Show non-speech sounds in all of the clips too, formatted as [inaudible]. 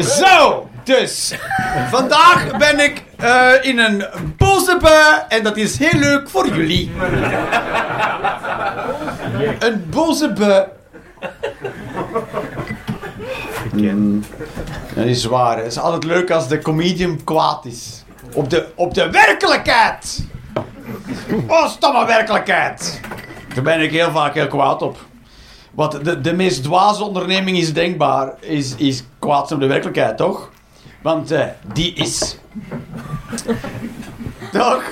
Zo, dus. Vandaag ben ik eh, in een boze bui en dat is heel leuk voor jullie. Een boze bui. Mm, dat is waar. Het is altijd leuk als de comedian kwaad is. Op de, op de werkelijkheid. Oh, stomme werkelijkheid. Daar ben ik heel vaak heel kwaad op. Wat de, de meest dwaze onderneming is denkbaar, is, is kwaad op de werkelijkheid, toch? Want eh, die is. [laughs] toch?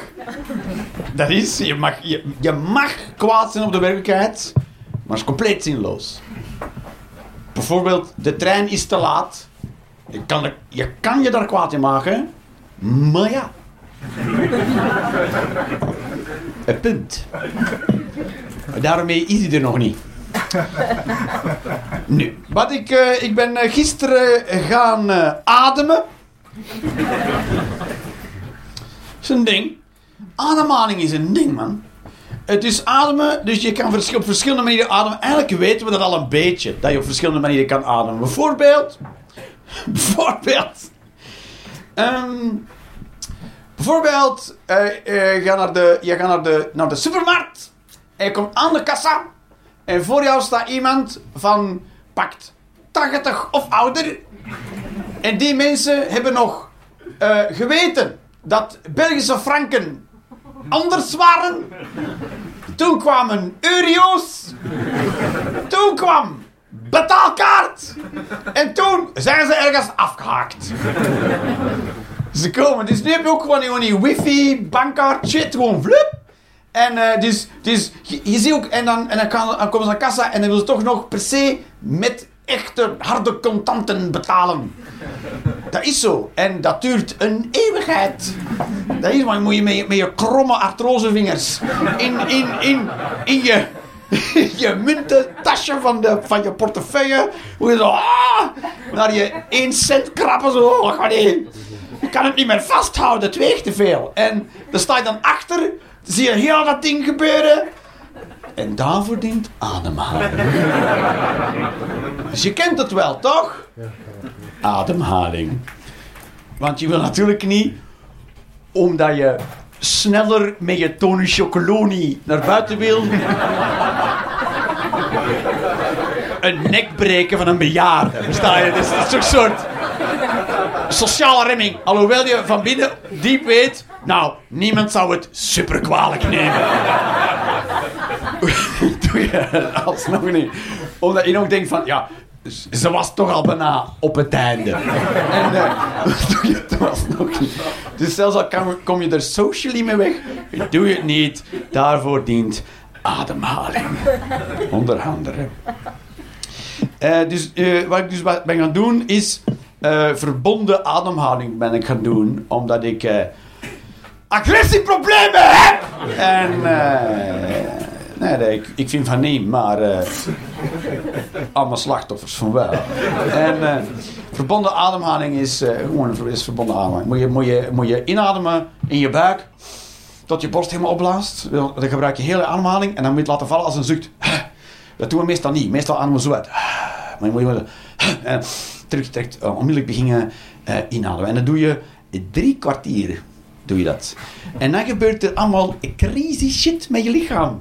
Dat is, je mag, je, je mag kwaad zijn op de werkelijkheid, maar het is compleet zinloos. Bijvoorbeeld, de trein is te laat. Je kan, je kan je daar kwaad in maken, maar ja. [laughs] Een punt. Daarmee is hij er nog niet. [laughs] Nu, wat ik, eh, ik ben eh, gisteren gaan eh, ademen. is een ding. Ademhaling is een ding, man. Het is ademen, dus je kan op verschillende manieren ademen. Eigenlijk weten we dat al een beetje, dat je op verschillende manieren kan ademen. Bijvoorbeeld... [laughs] Bijvoorbeeld... ehm, bijvoorbeeld, eh, eh, ga naar de, je gaat naar de, naar de supermarkt. En je komt aan de kassa. En voor jou staat iemand van pakt 80 of ouder. En die mensen hebben nog eh, geweten dat Belgische franken anders waren. Toen kwamen euro's. Toen kwam betaalkaart. En toen zijn ze ergens afgehaakt. Ze komen. Dus nu heb je ook gewoon die- wifi, bankkaart, shit. Gewoon vlup. En eh, dus, dus je, je ziet ook, en dan, en dan, kan, dan komen ze naar kassa en dan willen ze toch nog per se met echte harde contanten betalen. Dat is zo. En dat duurt een eeuwigheid. Dat is maar moet je met je, met je kromme artrosevingers in, in, in, in je, in [laughs] je muntentasje van, de, van je portefeuille. Hoe je zo ah, naar je 1 cent krappen zo. Je kan het niet meer vasthouden, het weegt te veel. En dan sta je dan achter, zie je heel dat ding gebeuren. En daarvoor dient ademhaling. Dus je kent het wel, toch? Ademhaling. Want je wil natuurlijk niet, omdat je sneller met je Tony Chocoloni naar buiten wil, een nek breken van een bejaarde. Versta je? Dus dat is een soort sociale remming. Alhoewel je van binnen diep weet, nou, niemand zou het super kwalijk nemen. [laughs] Doe je alsnog niet. Omdat je nog denkt van, ja, ze was toch al bijna op het einde. En eh, [laughs] doe je alsnog niet. Dus zelfs al kom je er socially mee weg, doe je het niet. Daarvoor dient ademhaling. Onder andere. Eh, dus eh, wat ik dus ben gaan doen is verbonden ademhaling ben ik gaan doen, omdat ik agressieproblemen. En eh, nee, nee, ik, ik vind van niet, maar eh allemaal slachtoffers van wel. En eh, verbonden ademhaling is gewoon is verbonden ademhaling. Moet je, moet, je, moet je inademen in je buik tot je borst helemaal opblaast. Dan gebruik je hele ademhaling en dan moet je het laten vallen als een zucht. Dat doen we meestal niet. Meestal ademen we zo uit. Maar je moet je en terug, onmiddellijk beginnen inademen. En dat doe je drie kwartier. Doe je dat. En dan gebeurt er allemaal crazy shit met je lichaam.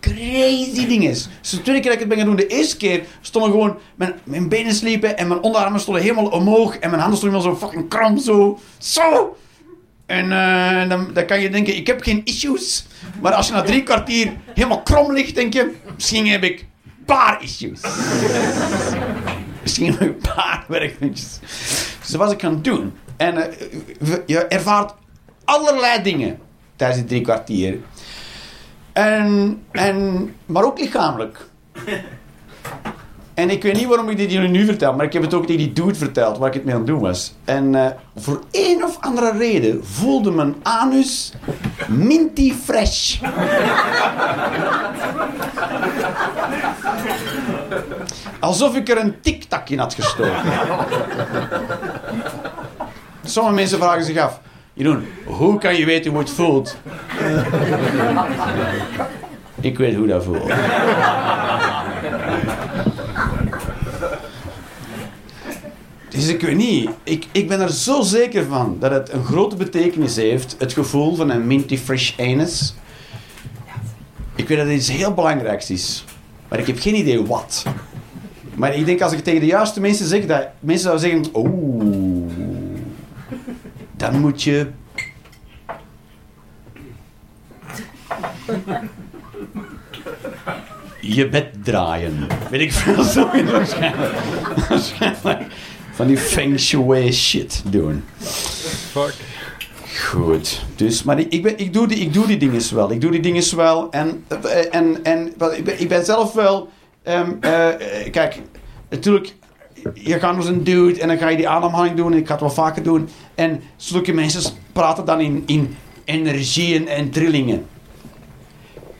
Crazy dingen. Dus de tweede keer dat ik het ben gaan doen, de eerste keer stonden gewoon mijn, mijn benen sliepen en mijn onderarmen stonden helemaal omhoog en mijn handen stonden helemaal zo fucking kram zo. Zo! En eh, dan, dan kan je denken, ik heb geen issues. Maar als je na drie kwartier helemaal krom ligt, denk je, misschien heb ik een paar issues. misschien heb ik een paar werkpuntjes. Dus was ik gaan doen. En eh, je ervaart allerlei dingen tijdens die drie kwartier. En, en, maar ook lichamelijk. En ik weet niet waarom ik dit jullie nu vertel, maar ik heb het ook tegen die dude verteld waar ik het mee aan het doen was. En eh, voor een of andere reden voelde mijn anus minty fresh. Alsof ik er een tiktak in had gestoken. Sommige mensen vragen zich af, Jeroen, hoe kan je weten hoe het voelt? ik weet hoe dat voelt. Dus ik weet niet. Ik, ik ben er zo zeker van dat het een grote betekenis heeft. Het gevoel van een minty fresh anus. Ik weet dat het iets heel belangrijks is. Maar ik heb geen idee wat. Maar ik denk als ik tegen de juiste mensen zeg, dat mensen zouden zeggen... Oeh, dan moet je... Je bed draaien. Weet ik veel, zo waarschijnlijk. Waarschijnlijk van die feng shui shit doen. Fuck. Goed. Dus, maar ik, ben, ik, doe die, ik doe die dingen wel. Ik doe die dingen wel. En, eh, en, en wel, ik, ben, ik ben zelf wel... ehm, eh, eh, kijk, natuurlijk... Je gaat als een dude en dan ga je die ademhaling doen. En ik ga het wel vaker doen. En zulke mensen praten dan in, in energieën en trillingen.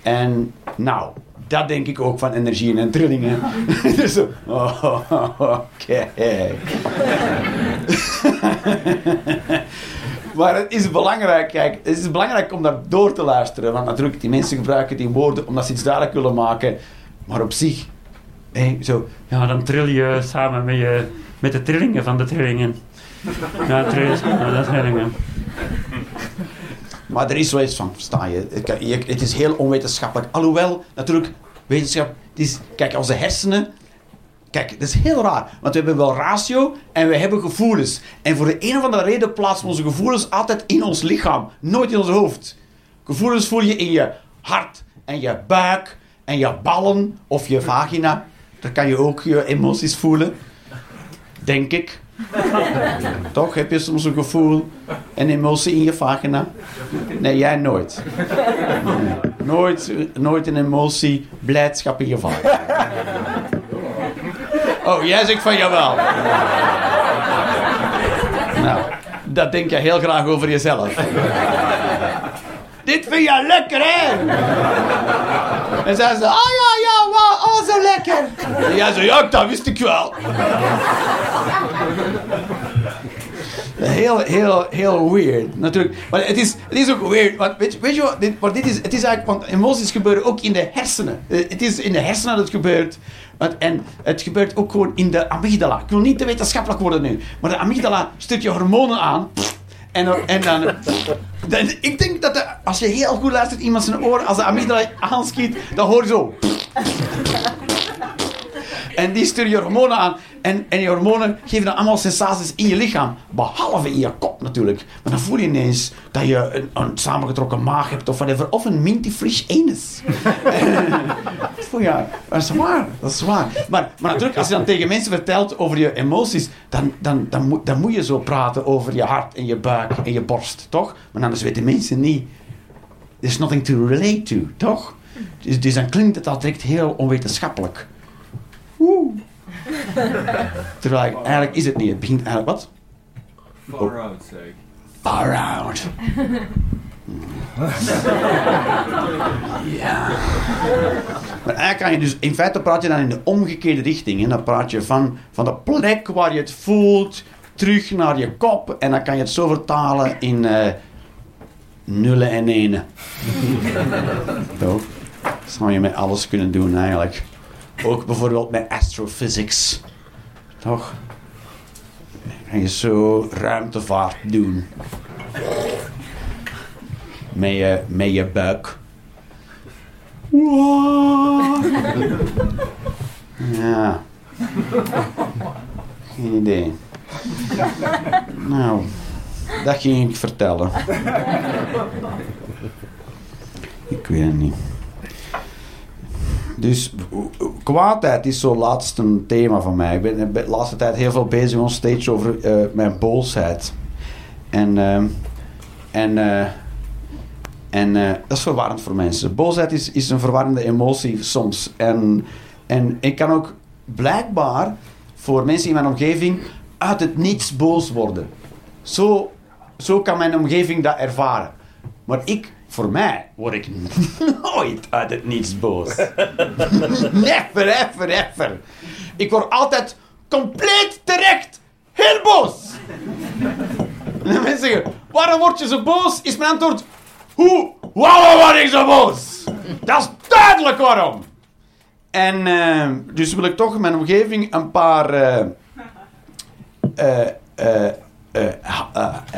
En nou, dat denk ik ook van energieën en trillingen. [laughs] dus oh, oké. [laughs] Maar het is belangrijk, kijk, het is belangrijk om daar door te luisteren. Want natuurlijk, die mensen gebruiken die woorden omdat ze iets duidelijk willen maken. Maar op zich, hé, zo, Ja, dan trill je samen met, je, met de trillingen van de trillingen. Ja, trill samen met de trillingen. Maar er is van, versta je? Het, kan- je- het is heel onwetenschappelijk. Alhoewel, natuurlijk, wetenschap... Het is, kijk, onze hersenen... Kijk, dat is heel raar. Want we hebben wel ratio en we hebben gevoelens. En voor de een of andere reden plaatsen we onze gevoelens altijd in ons lichaam. Nooit in ons hoofd. Gevoelens voel je in je hart en je buik en je ballen of je vagina. Daar kan je ook je emoties voelen. Denk ik. Toch heb je soms een gevoel, een emotie in je vagina? Nee, jij nooit. Nooit, nooit een emotie, blijdschap in je vagina. Oh, jij zegt van jawel. Nou, dat denk je heel graag over jezelf. Dit vind je lekker, hè? En zij ze, oh ja, zo lekker. En jij zei, ja, dat wist ik wel. Heel, heel, heel weird. Natuurlijk. Maar het is, het is ook weird. Want weet, je- weet je wat? Dit, maar dit is, het is eigenlijk, want emoties gebeuren ook in de hersenen. Eh, Het is in de hersenen dat het gebeurt. Want- En het gebeurt ook gewoon in de amygdala. Ik wil niet te wetenschappelijk worden nu. Maar de amygdala stuurt je hormonen aan. En, dan- en dan, Ik denk dat de- als je heel goed luistert iemand zijn oren, als de amygdala aanschiet, dan hoor je zo. En die sturen je hormonen aan. En, en die hormonen geven dan allemaal sensaties in je lichaam. Behalve in je kop natuurlijk. Maar dan voel je ineens dat je een, een samengetrokken maag hebt of whatever. Of een minty fresh anus. [laughs] je. Dat is waar. Dat is waar. Maar, maar natuurlijk, als je dan tegen mensen vertelt over je emoties, dan, dan, dan, moet, dan moet je zo praten over je hart en je buik en je borst, toch? Maar anders weten mensen niet. There's nothing to relate to, toch? Dus, dus dan klinkt het al direct heel onwetenschappelijk. [laughs] Terwijl eigenlijk is het niet. Het begint eigenlijk wat? Far out, zeg. Far out. ja. Maar eigenlijk kan je dus, in feite praat je dan in de omgekeerde richting. En dan praat je van, van de plek waar je het voelt, terug naar je kop. En dan kan je het zo vertalen in eh, nullen en enen. [laughs] Toch? Dat zou je met alles kunnen doen eigenlijk. Ook bijvoorbeeld met astrophysics. Toch? Kan je zo ruimtevaart doen. Met je, met je buik. Ja. Geen idee. Nou, dat ging ik vertellen. Ik weet het niet. Dus kwaadheid is zo laatst een thema van mij. Ik ben de laatste tijd heel veel bezig on stage over eh, mijn boosheid. En, ehm, en, eh, en eh, dat is verwarrend voor mensen. Boosheid is, is een verwarrende emotie soms. En, en ik kan ook blijkbaar voor mensen in mijn omgeving uit het niets boos worden. Zo, zo kan mijn omgeving dat ervaren. Maar ik, voor mij, word ik [laughs] nooit uit het niets boos. [laughs] never, ever, ever. Ik word altijd compleet terecht heel boos. En mensen zeggen, waarom word je zo boos? Is mijn antwoord, hoe, waarom word ik zo boos? Dat is duidelijk waarom. En eh, dus wil ik toch mijn omgeving een paar, eh, eh,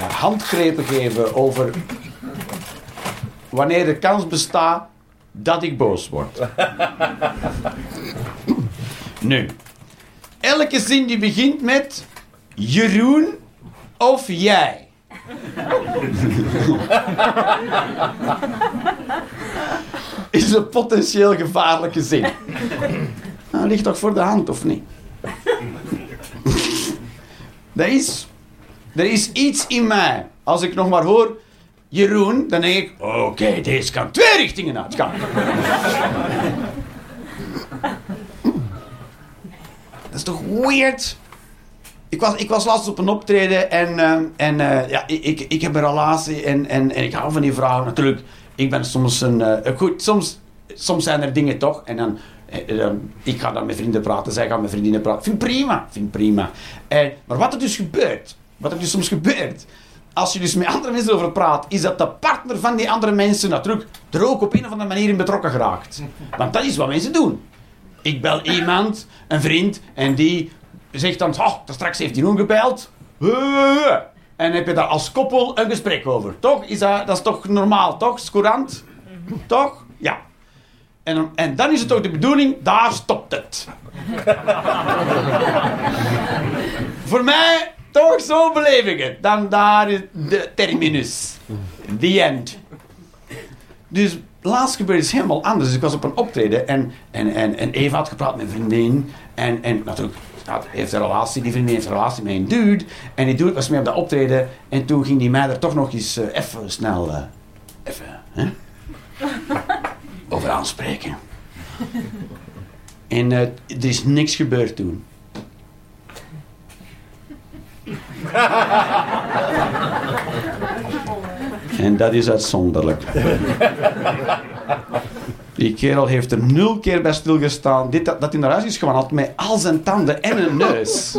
handgrepen geven over wanneer de kans bestaat dat ik boos word. [laughs] nu, elke zin die begint met Jeroen of jij. [laughs] is een potentieel gevaarlijke zin. [laughs] Nou, ligt toch voor de hand, of niet? er, is, er is iets in mij. Als ik nog maar hoor Jeroen, dan denk ik... Oké, deze kan twee richtingen uit. Dat is toch weird? Ik was, ik was laatst op een optreden en, ehm, en eh, ja, ik, ik, heb een relatie en, en, en ik hou van die vrouw. Natuurlijk, ik ben soms een... eh, goed, soms, soms zijn er dingen toch en dan... eh, eh, ik ga dan met vrienden praten, zij gaan met vriendinnen praten. Vind prima, vind prima. En, maar wat er dus gebeurt, wat er dus soms gebeurt, als je dus met andere mensen over praat, is dat de partner van die andere mensen natuurlijk er ook op een of andere manier in betrokken geraakt. Want dat is wat mensen doen. Ik bel iemand, een vriend, en die zegt dan, oh, straks heeft hij nog gebeld. En heb je daar als koppel een gesprek over. Toch? Is dat, dat is toch normaal, toch? Is courant? Toch? Ja. En, en dan is het ook de bedoeling, daar stopt het. Voor mij, toch zo het. Dan daar is de terminus. The end. Dus laatst gebeurde iets helemaal anders. Dus ik was op een optreden en, en, en, en Eva had gepraat met een vriendin. En, en natuurlijk had, heeft een relatie, die vriendin heeft een relatie met een dude. En die dude was mee op dat optreden. En toen ging die mij er toch nog eens eh, even snel eh, even, hè, over aanspreken. En eh, er is niks gebeurd toen. [laughs] En dat is uitzonderlijk. Die kerel heeft er nul keer bij stilgestaan. Dit, dat, dat hij naar huis is gewandeld met al zijn tanden en een neus.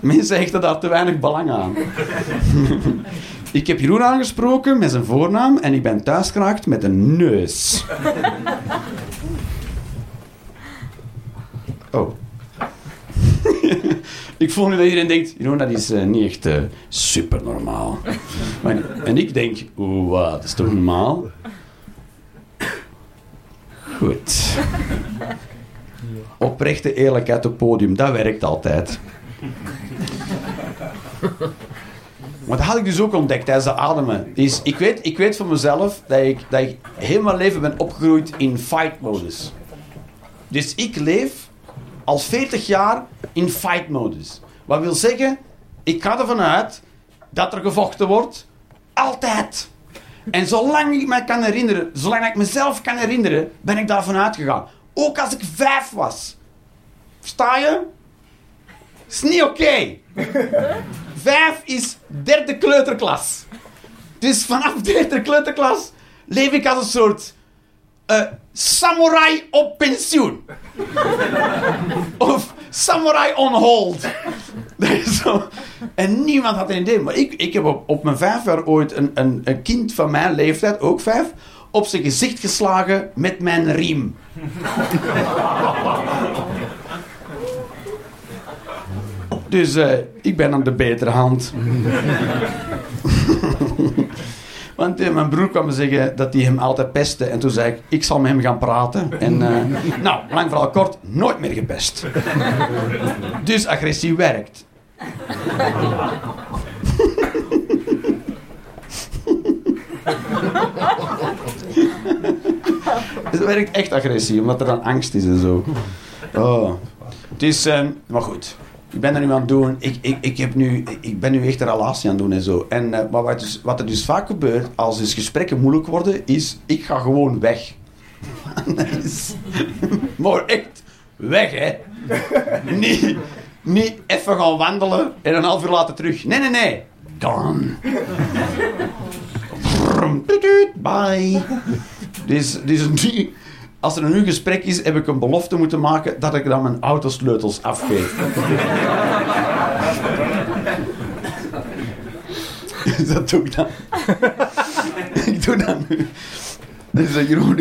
Mensen hechten daar te weinig belang aan. [laughs] ik heb Jeroen aangesproken met zijn voornaam en ik ben thuisgeraakt met een neus. Oh. Ik voel nu dat iedereen denkt, Jeroen, dat is eh, niet echt super normaal. [laughs] en ik denk, oeh, wat, dat is toch normaal? Goed. Oprechte eerlijkheid op podium, dat werkt altijd. Maar dat had ik dus ook ontdekt tijdens de ademen. Is, ik, weet, ik weet van mezelf dat ik, dat ik heel mijn leven ben opgegroeid in fight-modus. Dus ik leef al 40 jaar in fight-modus. Wat wil zeggen, ik ga ervan uit dat er gevochten wordt. Altijd. En zolang ik me kan herinneren, zolang ik mezelf kan herinneren, ben ik daarvan uitgegaan. Ook als ik vijf was. Sta je? Is niet oké. Vijf is derde kleuterklas. Dus vanaf [laughs] derde kleuterklas leef ik als een soort eh, samurai op pensioen. of samurai on hold. En niemand had een idee. Maar ik, ik heb op, op mijn vijf jaar ooit een, een, een kind van mijn leeftijd, ook vijf, op zijn gezicht geslagen met mijn riem. Dus eh, ik ben aan de betere hand. Want eh, mijn broer kwam me zeggen dat hij hem altijd pestte. En toen zei ik, ik zal met hem gaan praten. En eh, [laughs] nou, lang verhaal kort, nooit meer gepest. [laughs] dus agressie werkt. [laughs] Het werkt echt agressie, omdat er dan angst is en zo. Oh. Het is, ehm, maar goed. Ik ben er nu aan het doen. Ik, ik, ik, heb nu, ik- ben nu echt een relatie aan het doen en zo. En eh, maar wat, dus, wat er dus vaak gebeurt, als dus gesprekken moeilijk worden, is ik ga gewoon weg. [laughs] [laughs] Maar echt weg, hè. [laughs] niet, niet even gaan wandelen en een half uur later terug. Nee, nee, nee. Gone. Bye. Dus, dus nu, als er een nu gesprek is, heb ik een belofte moeten maken dat ik dan mijn autosleutels afgeef. [laughs] dat doe ik dan. [laughs] ik doe dat nu.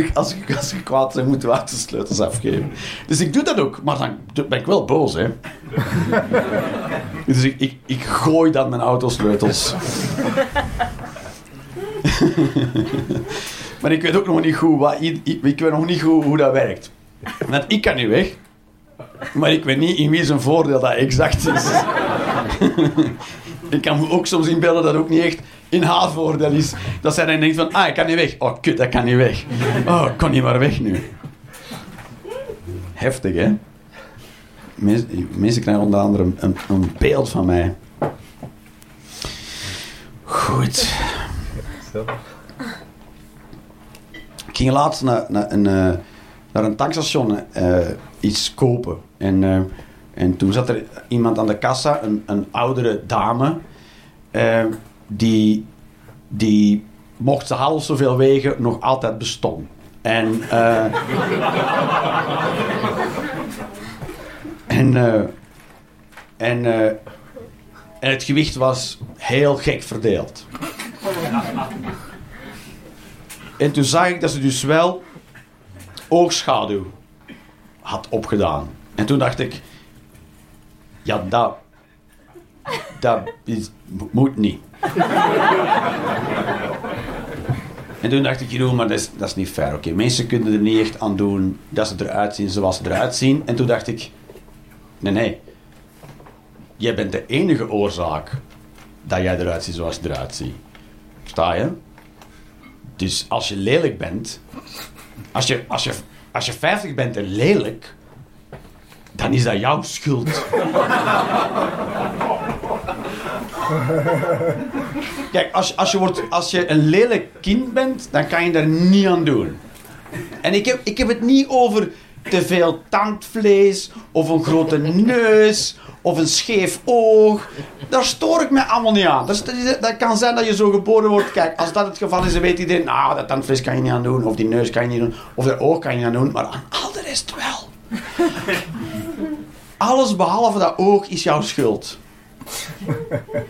Ik- als ik, als ik kwaad ben, moeten we de sleutels afgeven. Dus ik doe dat ook, maar dan ben ik wel boos, hè. [laughs] Dus ik, ik, ik gooi dan mijn autosleutels. Maar ik weet ook nog niet goed, wat, ik, ik weet nog niet goed hoe dat werkt. Want ik kan niet weg, maar ik weet niet in wie zijn voordeel dat exact is. [laughs] ik kan me ook soms inbeelden dat ook niet echt in haar voordeel is. Dat zij dan denkt van, ah, ik kan niet weg. Oh, kut, dat kan niet weg. Oh, ik kan niet maar weg nu. Heftig, hè? Mensen, krijgen onder andere een, een beeld van mij. Goed. Ik ging laatst naar, naar, een, eh, naar een tankstation eh, iets kopen. En, eh, en toen zat er iemand aan de kassa, een, een oudere dame, die, die mocht ze half zoveel wegen nog altijd bestond. En, [laughs] en, en het gewicht was heel gek verdeeld. En toen zag ik dat ze dus wel oogschaduw had opgedaan. En toen dacht ik, ja, dat, dat is, moet niet. En toen dacht ik, Jeroen, maar dat is, dat is niet fair. Oké, mensen kunnen er niet echt aan doen dat ze eruit zien zoals ze eruit zien. En toen dacht ik, nee, nee. Jij bent de enige oorzaak dat jij eruit ziet zoals je eruit ziet. Sta je? Dus als je lelijk bent, als je, als je, als je 50 bent en lelijk, dan is dat jouw schuld. Kijk, als, als, je wordt, als je een lelijk kind bent, dan kan je daar niet aan doen. En ik heb, ik heb het niet over te veel tandvlees, of een grote neus, of een scheef oog. Daar stoor ik me allemaal niet aan. Is- dat kan zijn dat je zo geboren wordt. Kijk, als dat het geval is, dan weet iedereen, nou, dat tandvlees kan je niet aan doen, of die neus kan je niet doen, of dat oog kan je niet aan doen, maar aan al de rest wel. [laughs] Alles behalve dat oog is jouw schuld.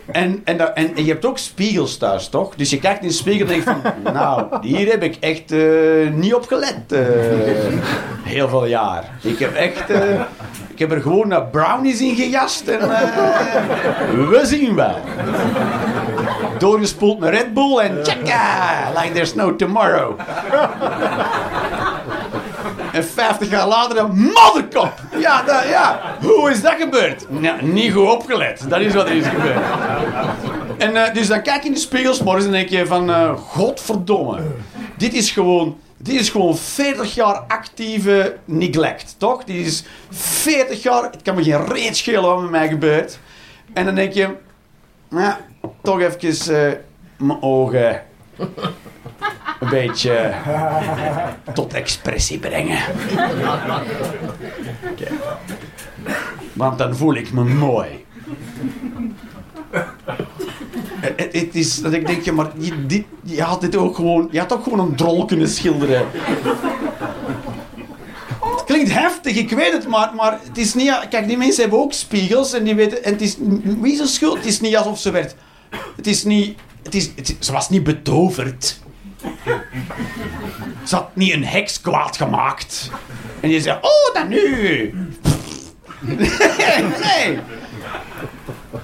En, en, en je hebt ook spiegels thuis, toch? Dus je kijkt in de spiegel en denkt van... [laughs] Nou, hier heb ik echt eh, niet op gelet. eh, heel veel jaar. Ik heb echt... eh, ik heb er gewoon eh, brownies in gejast en... eh, we zien wel. Doorgespoeld met Red Bull en tjekka! Like there's no tomorrow. En 50 jaar later een modderkop. Ja, ja. Hoe is dat gebeurd? Nou, niet goed opgelet. Dat is wat er is gebeurd. En eh, dus dan kijk je in de spiegels morgens en denk je van... eh, godverdomme. Dit is gewoon... Dit is gewoon 40 jaar actieve neglect, toch? Dit is 40 jaar... Het kan me geen reet schelen wat met mij gebeurt. En dan denk je... Ja, toch even eh, mijn ogen... [laughs] Een beetje tot expressie brengen. [laughs] Want dan voel ik me mooi. Het, is dat ik denk, ja, maar je, je had dit ook gewoon, je had ook gewoon een drol kunnen schilderen. Het klinkt heftig, ik weet het, maar, maar het is niet... Kijk, die mensen hebben ook spiegels en die weten... En het is, wie de schuld? Het is niet alsof ze werd... Het is niet... Het is, het, ze was niet betoverd. Ze had niet een heks kwaad gemaakt. En je zei, oh, dan nu. [laughs] Nee.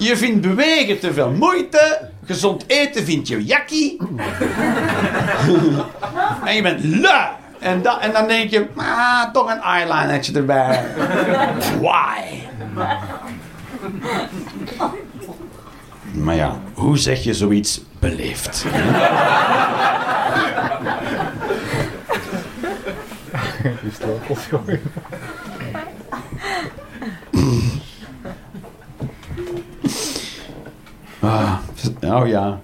Je vindt bewegen te veel moeite. Gezond eten vind je jakkie. [laughs] en je bent lui. En, da- en dan denk je, ah, toch een eyelinertje erbij. Why? Maar ja, hoe zeg je zoiets beleefd? Die sleutels gooien. Ah, oh ja.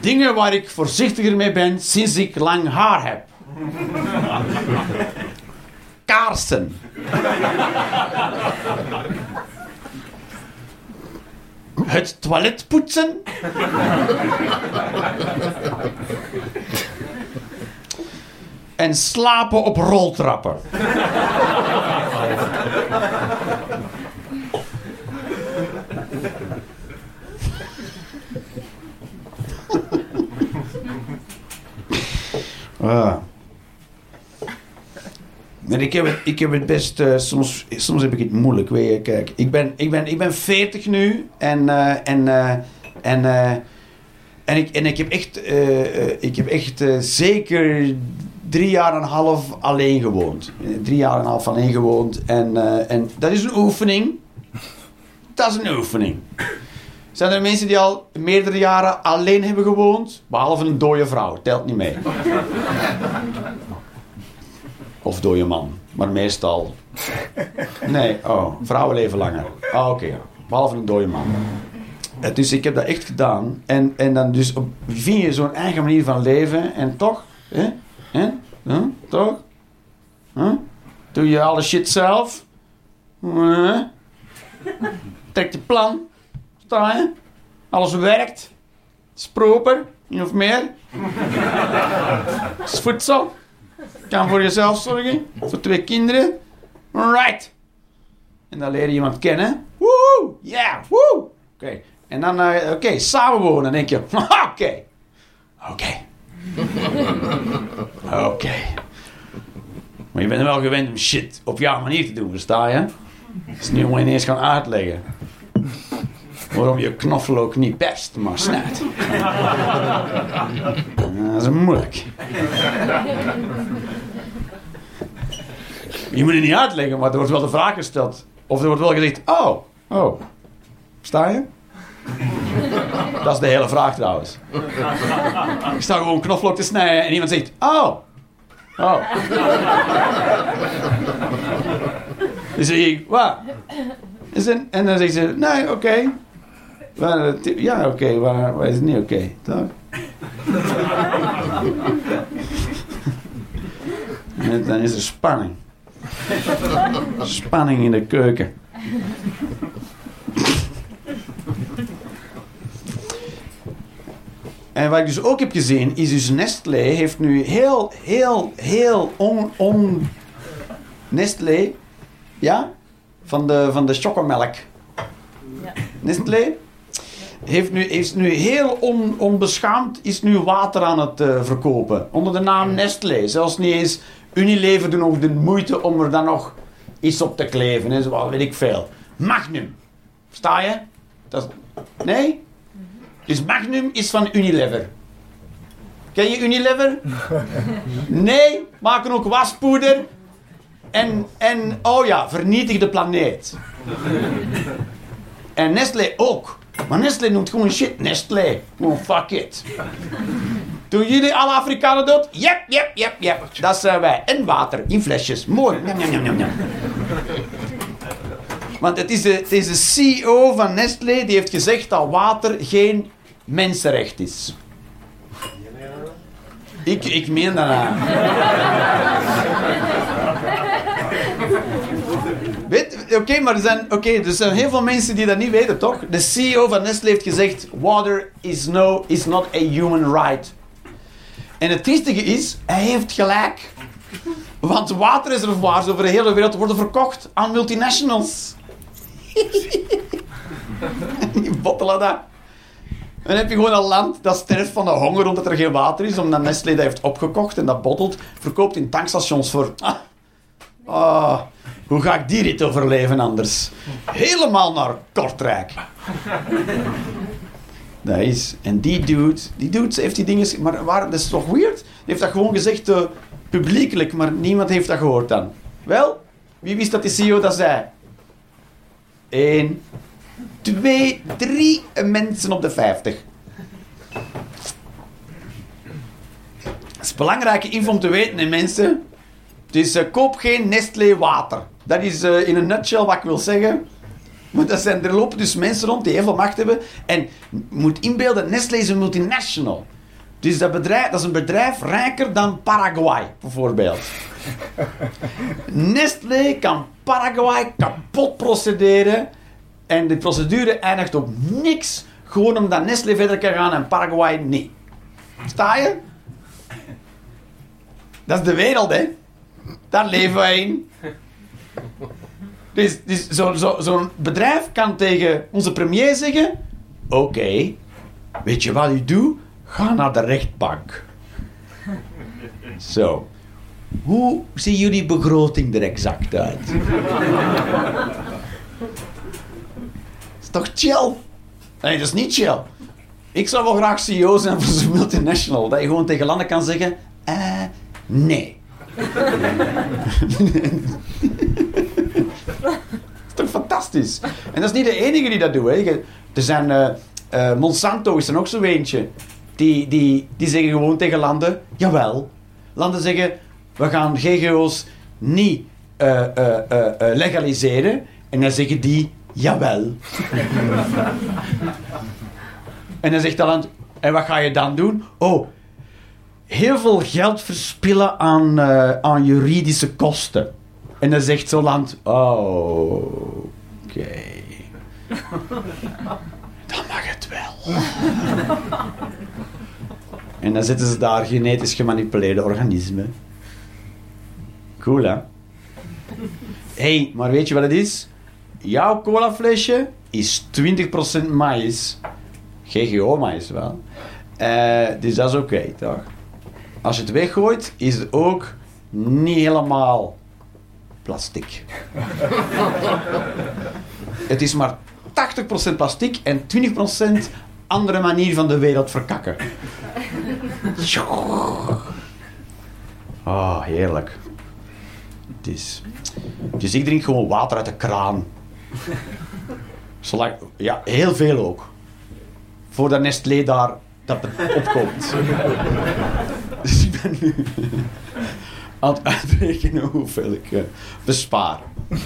Dingen waar ik voorzichtiger mee ben sinds ik lang haar heb. Kaarsen. Het toilet poetsen. En slapen op roltrappen. Ah. En ik heb het, ik heb het best... eh, soms, soms heb ik het moeilijk, weet. Kijk, ik ben, ik ben, ik ben 40 nu. En... eh, en, eh, en, en, ik, en ik heb echt... ik heb echt zeker drie jaar en een half alleen gewoond. Drie jaar en een half alleen gewoond. En, en dat is een oefening. Dat is een oefening. Zijn er mensen die al meerdere jaren alleen hebben gewoond? Behalve een dode vrouw, telt niet mee. Of dode man, maar meestal. Nee, oh, vrouwen leven langer. Ah, oké, behalve een dode man. Dus ik heb dat echt gedaan. En, en dan dus vind je zo'n eigen manier van leven en toch, hè? Hè? Toch? Huh? Doe je alle shit zelf? Huh? Trek je plan. Alles werkt. Is proper. Niet of meer. Is voedsel. Kan voor jezelf zorgen. Voor twee kinderen. Right. En dan leer je iemand kennen. Woe! Yeah! Woe! Oké. En dan, eh, oké, samenwonen. Dan denk je, [laughs] oké. Oké. Oké. Maar je bent wel gewend om shit op jouw manier te doen, versta je? Dus nu moet je ineens gaan uitleggen. Waarom je knoflook niet best, maar snijdt. Dat is moeilijk. Je moet het niet uitleggen, maar er wordt wel de vraag gesteld. Of er wordt wel gezegd, oh, oh. Sta je? Dat is de hele vraag trouwens. Ik sta gewoon knoflook te snijden en iemand zegt, oh. Oh. Dan zeg ik, wat? En dan zegt ze, nee, oké. Waar, eh, Ja, oké, waar, waar is het niet oké? Toch? En dan is er spanning. Spanning in de keuken. En wat ik dus ook heb gezien, is dus Nestlé heeft nu heel, heel, heel on... on Nestlé, ja? Van de, van de chocomelk. Ja. Nestlé heeft nu, is nu heel on, onbeschaamd is nu water aan het eh, verkopen. Onder de naam Nestlé. Zelfs niet eens Unilever doen ook de moeite om er dan nog iets op te kleven. En zo, weet ik veel. Magnum. Sta je? Dat nee? Dus Magnum is van Unilever. Ken je Unilever? [laughs] Nee, maken ook waspoeder. En, en oh ja, vernietig de planeet. [laughs] En Nestlé ook. Maar Nestlé noemt gewoon shit Nestlé. Gewoon fuck it. Doen jullie alle Afrikanen dood? Yep, yep, yep, yep. Dat zijn wij. En water in flesjes. Mooi. Want het is, de, het is de CEO van Nestlé die heeft gezegd dat water geen mensenrecht is. Ik, ik meen dat. Oké, maar er zijn, oké, er zijn heel veel mensen die dat niet weten, toch? De CEO van Nestlé heeft gezegd: water is, no, is not a human right. En het triestige is, hij heeft gelijk. Want waterreservoirs over de hele wereld worden verkocht aan multinationals. [laughs] Die bottelen dat. En dan heb je gewoon een land dat sterft van de honger omdat er geen water is, omdat Nestlé dat heeft opgekocht en dat bottelt, verkoopt in tankstations voor... [laughs] Ah, hoe ga ik die rit overleven anders? Helemaal naar Kortrijk. Dat is... En die dude, die dude heeft die dingen... Maar waar, dat is toch weird? Die heeft dat gewoon gezegd eh, publiekelijk, maar niemand heeft dat gehoord dan. Wel, wie wist dat die CEO dat zei? Eén, twee, drie mensen op de vijftig. Dat is belangrijke info om te weten, hè, mensen. Dus eh, koop geen Nestlé water. Dat is eh, in een nutshell wat ik wil zeggen. Want dat zijn, er lopen dus mensen rond die heel veel macht hebben. En moet inbeelden, Nestlé is een multinational. Dus dat, bedrijf, dat is een bedrijf rijker dan Paraguay, bijvoorbeeld. [laughs] Nestlé kan Paraguay kapot procederen. En de procedure eindigt op niks. Gewoon omdat Nestlé verder kan gaan en Paraguay niet. Sta je? Dat is de wereld, hè? Daar leven wij in. Dus, dus zo'n zo, zo'n bedrijf kan tegen onze premier zeggen: Oké, weet je wat u doet? Ga naar de rechtbank. Zo. Hoe ziet jullie begroting er exact uit? is toch chill? Nee, dat is niet chill. Ik zou wel graag CEO zijn voor zo'n multinational. Dat je gewoon tegen landen kan zeggen... eh, nee. Dat is toch fantastisch? En dat is niet de enige die dat doet. Hè. Er zijn... eh, eh, Monsanto is er nog zo eentje. Die, die, die zeggen gewoon tegen landen... Jawel. Landen zeggen... We gaan GGO's niet eh, legaliseren. En dan zeggen die... Jawel. [laughs] En dan zegt dat land, en wat ga je dan doen? Oh, heel veel geld verspillen aan, eh, aan juridische kosten. En dan zegt zo'n land, oh, oké. [laughs] Dan mag het wel. [laughs] en dan zetten ze daar genetisch gemanipuleerde organismen. Cool, hè? Hé, hey, maar weet je wat het is? Jouw colaflesje is 20% maïs. GGO-maïs wel. Eh, dus dat is oké, toch? Als je het weggooit, is het ook niet helemaal plastic. [laughs] het is maar 80% plastic en 20% andere manier van de wereld verkakken. Oh, heerlijk. Dus, dus ik drink gewoon water uit de kraan. Zolang, ja, heel veel ook. Voordat Nestlé daar dat opkomt. Ik [laughs] nu aan het uitrekenen hoeveel ik eh, bespaar. [laughs]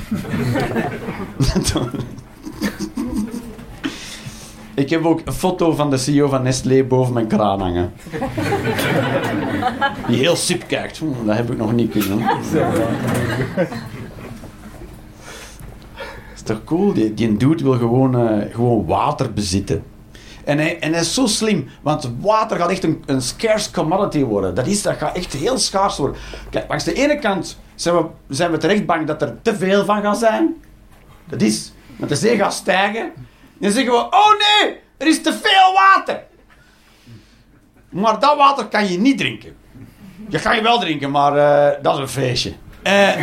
ik heb ook een foto van de CEO van Nestlé boven mijn kraan hangen. Die heel sip kijkt. Dat heb ik nog niet kunnen. is toch cool? Die, die dude wil gewoon, eh, gewoon water bezitten. En hij, en is zo slim, want water gaat echt een, een scarce commodity worden. Dat, is, dat gaat echt heel schaars worden. Kijk, langs de ene kant zijn we, zijn we terecht bang dat er te veel van gaat zijn. Dat is, want de zee gaat stijgen. Dan zeggen we, oh nee, er is te veel water. Maar dat water kan je niet drinken. Je kan je wel drinken, maar eh, dat is een feestje. Eh, [laughs]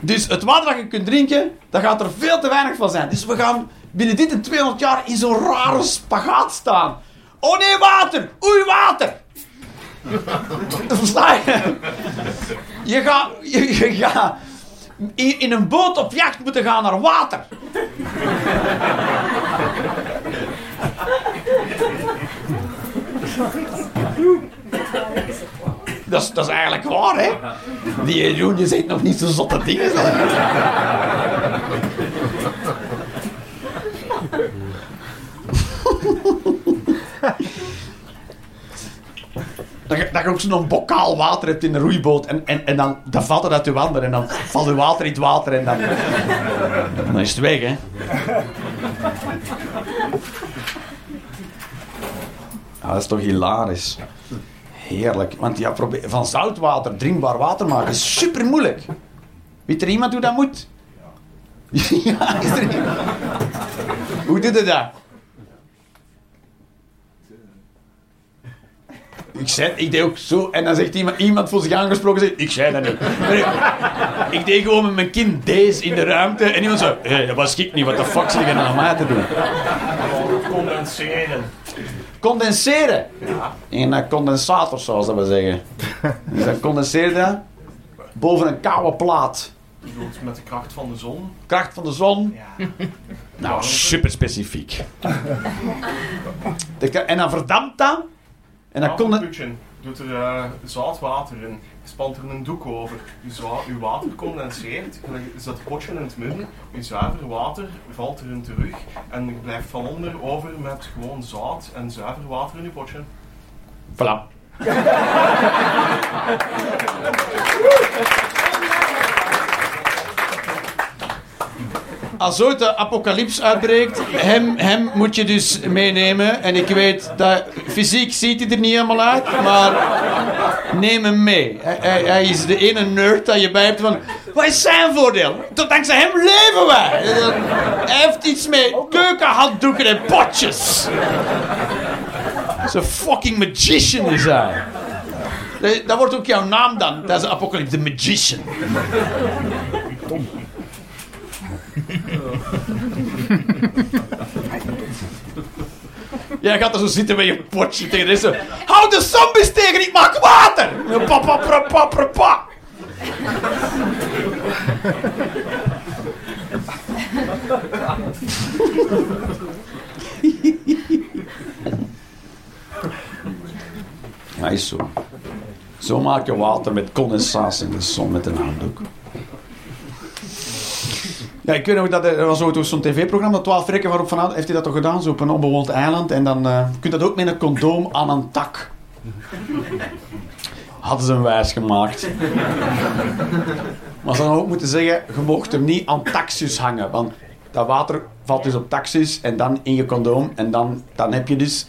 dus het water dat je kunt drinken, daar gaat er veel te weinig van zijn. Dus we gaan binnen dit en 200 jaar in zo'n rare spagaat staan. Oh nee, water! Oei, water! [laughs] Versta je? Je gaat, je, je in, in een boot op jacht moeten gaan naar water. [laughs] Dat is, dat is eigenlijk waar, hè? Die Jeroen, je zegt nog niet zo zotte dingen. Dat je, dat je ook zo'n bokaal water hebt in een roeiboot en, en, en dan, dan valt het uit je wanden en dan valt je water in het water en dan, dan is het weg, hè? Ah, dat is toch hilarisch. Heerlijk. Want ja, probeer, van zoutwater drinkbaar water maken is super moeilijk. Weet er iemand hoe dat moet? [laughs] ja, is er iemand? Hoe doe je dat? Ik zei, ik deed ook zo. En dan zegt iemand, iemand voelt zich aangesproken. Zegt, ik zei dat niet. Ik, deed gewoon met mijn kind deze in de ruimte. En iemand zo, hé, dat was ik niet. Wat de fuck zit je nou aan mij te doen? Condenseren. Condenseren. In een condensator, zoals dat we zeggen. Dus dat condenseert dat boven een koude plaat. Je bedoelt met de kracht van de zon. Kracht van de zon. Ja. [laughs] Nou, super specifiek. [laughs] En dan verdampt dat. En dan kon het... Doet er eh, zout water in. Spant er een doek over. Uw, zwa- uw water condenseert. Je zet het potje in het midden. Uw zuiver water valt erin terug. En je blijft van onder over met gewoon zout en zuiver water in uw potje. Voilà. [laughs] Als ooit de apocalyps uitbreekt, hem, hem moet je dus meenemen. En ik weet dat fysiek ziet hij er niet helemaal uit, maar neem hem mee. Hij, hij- is de ene nerd dat je bij hebt van. Wat is zijn voordeel? Tot dankzij hem leven wij. Hij heeft iets met keukenhanddoeken en potjes. Zo'n fucking magician is hij. Dat- wordt ook jouw naam dan. Dat is apocalypse, de magician. [laughs] Jij gaat er zo zitten met je potje tegen deze. Hou de zombies tegen, ik maak water! Pa, pa, pa, pa, pa, zo. Zo maak je water met condensatie in de zon met een handdoek. Ja, ik weet nog dat er was ooit zo'n tv-programma, 12 Frekken waarop van heeft hij dat toch gedaan, zo op een onbewoond eiland. En dan eh, je kunt dat ook met een condoom aan een tak. [laughs] Hadden ze hem wijs gemaakt. Maar ze hadden ook moeten zeggen, je mocht hem niet aan taxis hangen. Want dat water valt dus op taxis en dan in je condoom. En dan, dan heb je dus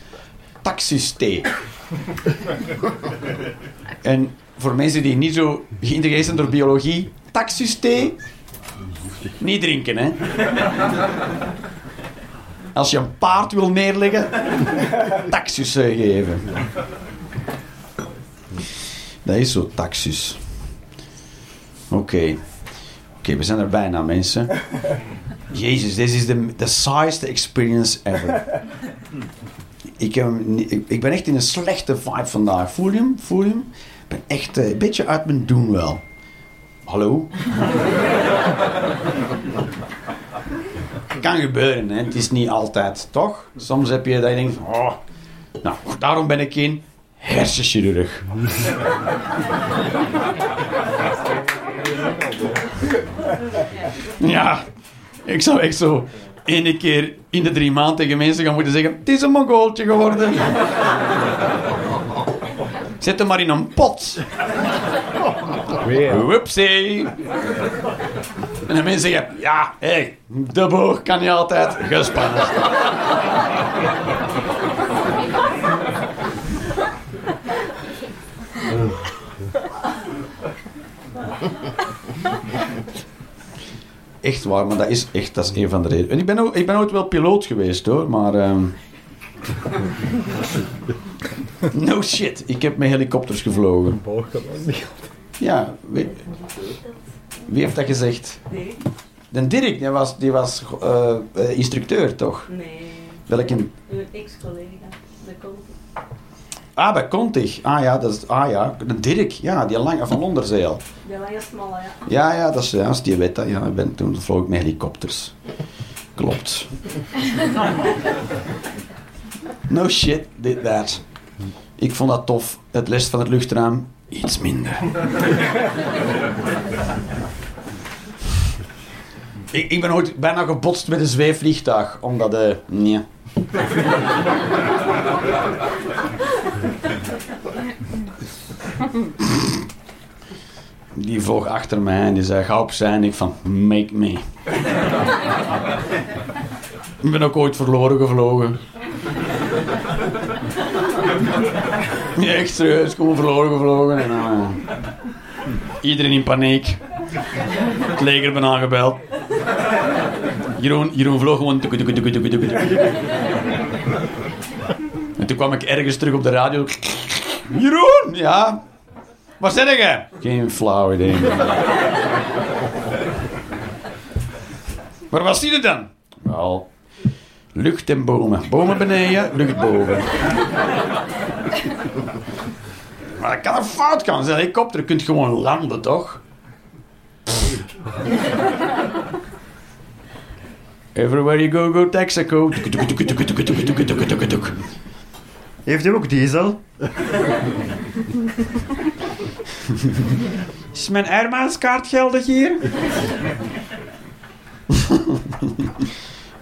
taxisthee. [laughs] En voor mensen die niet zo geïntegreerd zijn door biologie, taxisthee, niet drinken, hè. Als je een paard wil neerleggen, taxus eh, geven. Dat is zo, taxus. Oké. Oké, we zijn er bijna, mensen. Jezus, dit is de, saaiste experience ever. Ik ben echt in een slechte vibe vandaag. Voel je hem? Voel je hem? Ik ben echt eh, een beetje uit mijn doen wel. Hallo? [laughs] kan gebeuren, hè. Het is niet altijd, toch? Soms heb je dat je denkt, oh, nou, daarom ben ik geen hersenchirurg. [laughs] ja, ik zou echt zo ene keer in de drie maanden tegen mensen gaan moeten zeggen, het is een mongooltje geworden. [laughs] Zet hem maar in een pot. Weer. Whoopsie. En dan mensen zeggen, ja, hé, hey, de boog kan niet altijd gespannen. Echt waar, maar dat is echt dat is een van de redenen. En ik ben, ook, ik ben ooit wel piloot geweest hoor, maar. ehm, no shit, ik heb met helikopters gevlogen. Boog kan ook niet. Ja, wie, wie heeft dat gezegd? Nee. De Dirk, die was, die was eh, eh, instructeur toch? Nee. Welke? Uw ex-collega. De komt. Ah, bij Contig. Ah ja, dat is, ah ja, de Dirk, ja, die lange van Onderzeil. De lange smalle, ja. Ja, ja, dat is juist, die weet dat. Ja, ik ben, toen vloog ik met helikopters. Klopt. [laughs] No shit, did that. Ik vond dat tof. Het les van het luchtruim, iets minder. [laughs] ik, ik ben ooit bijna gebotst met een zweefvliegtuig, omdat... eh nee. [laughs] Die vloog achter mij en die zei, ga opzij. En ik van, make me. ik ben ook ooit verloren gevlogen. [laughs] Echt serieus, gewoon verloren gevlogen. En, eh, iedereen in paniek. Het leger ben aangebeld. Jeroen, Jeroen vloog gewoon... En toen kwam ik ergens terug op de radio. Jeroen! Ja? Waar zit je? Geen flauw idee. Waar was die er dan? Wel, lucht en bomen. Bomen beneden, lucht boven. [laughs] Maar dat kan er fout gaan. Een helikopter kunt gewoon landen, toch? Everywhere you go, go Texaco. Heeft u ook diesel? Is mijn Airmaanskaart geldig hier? [laughs]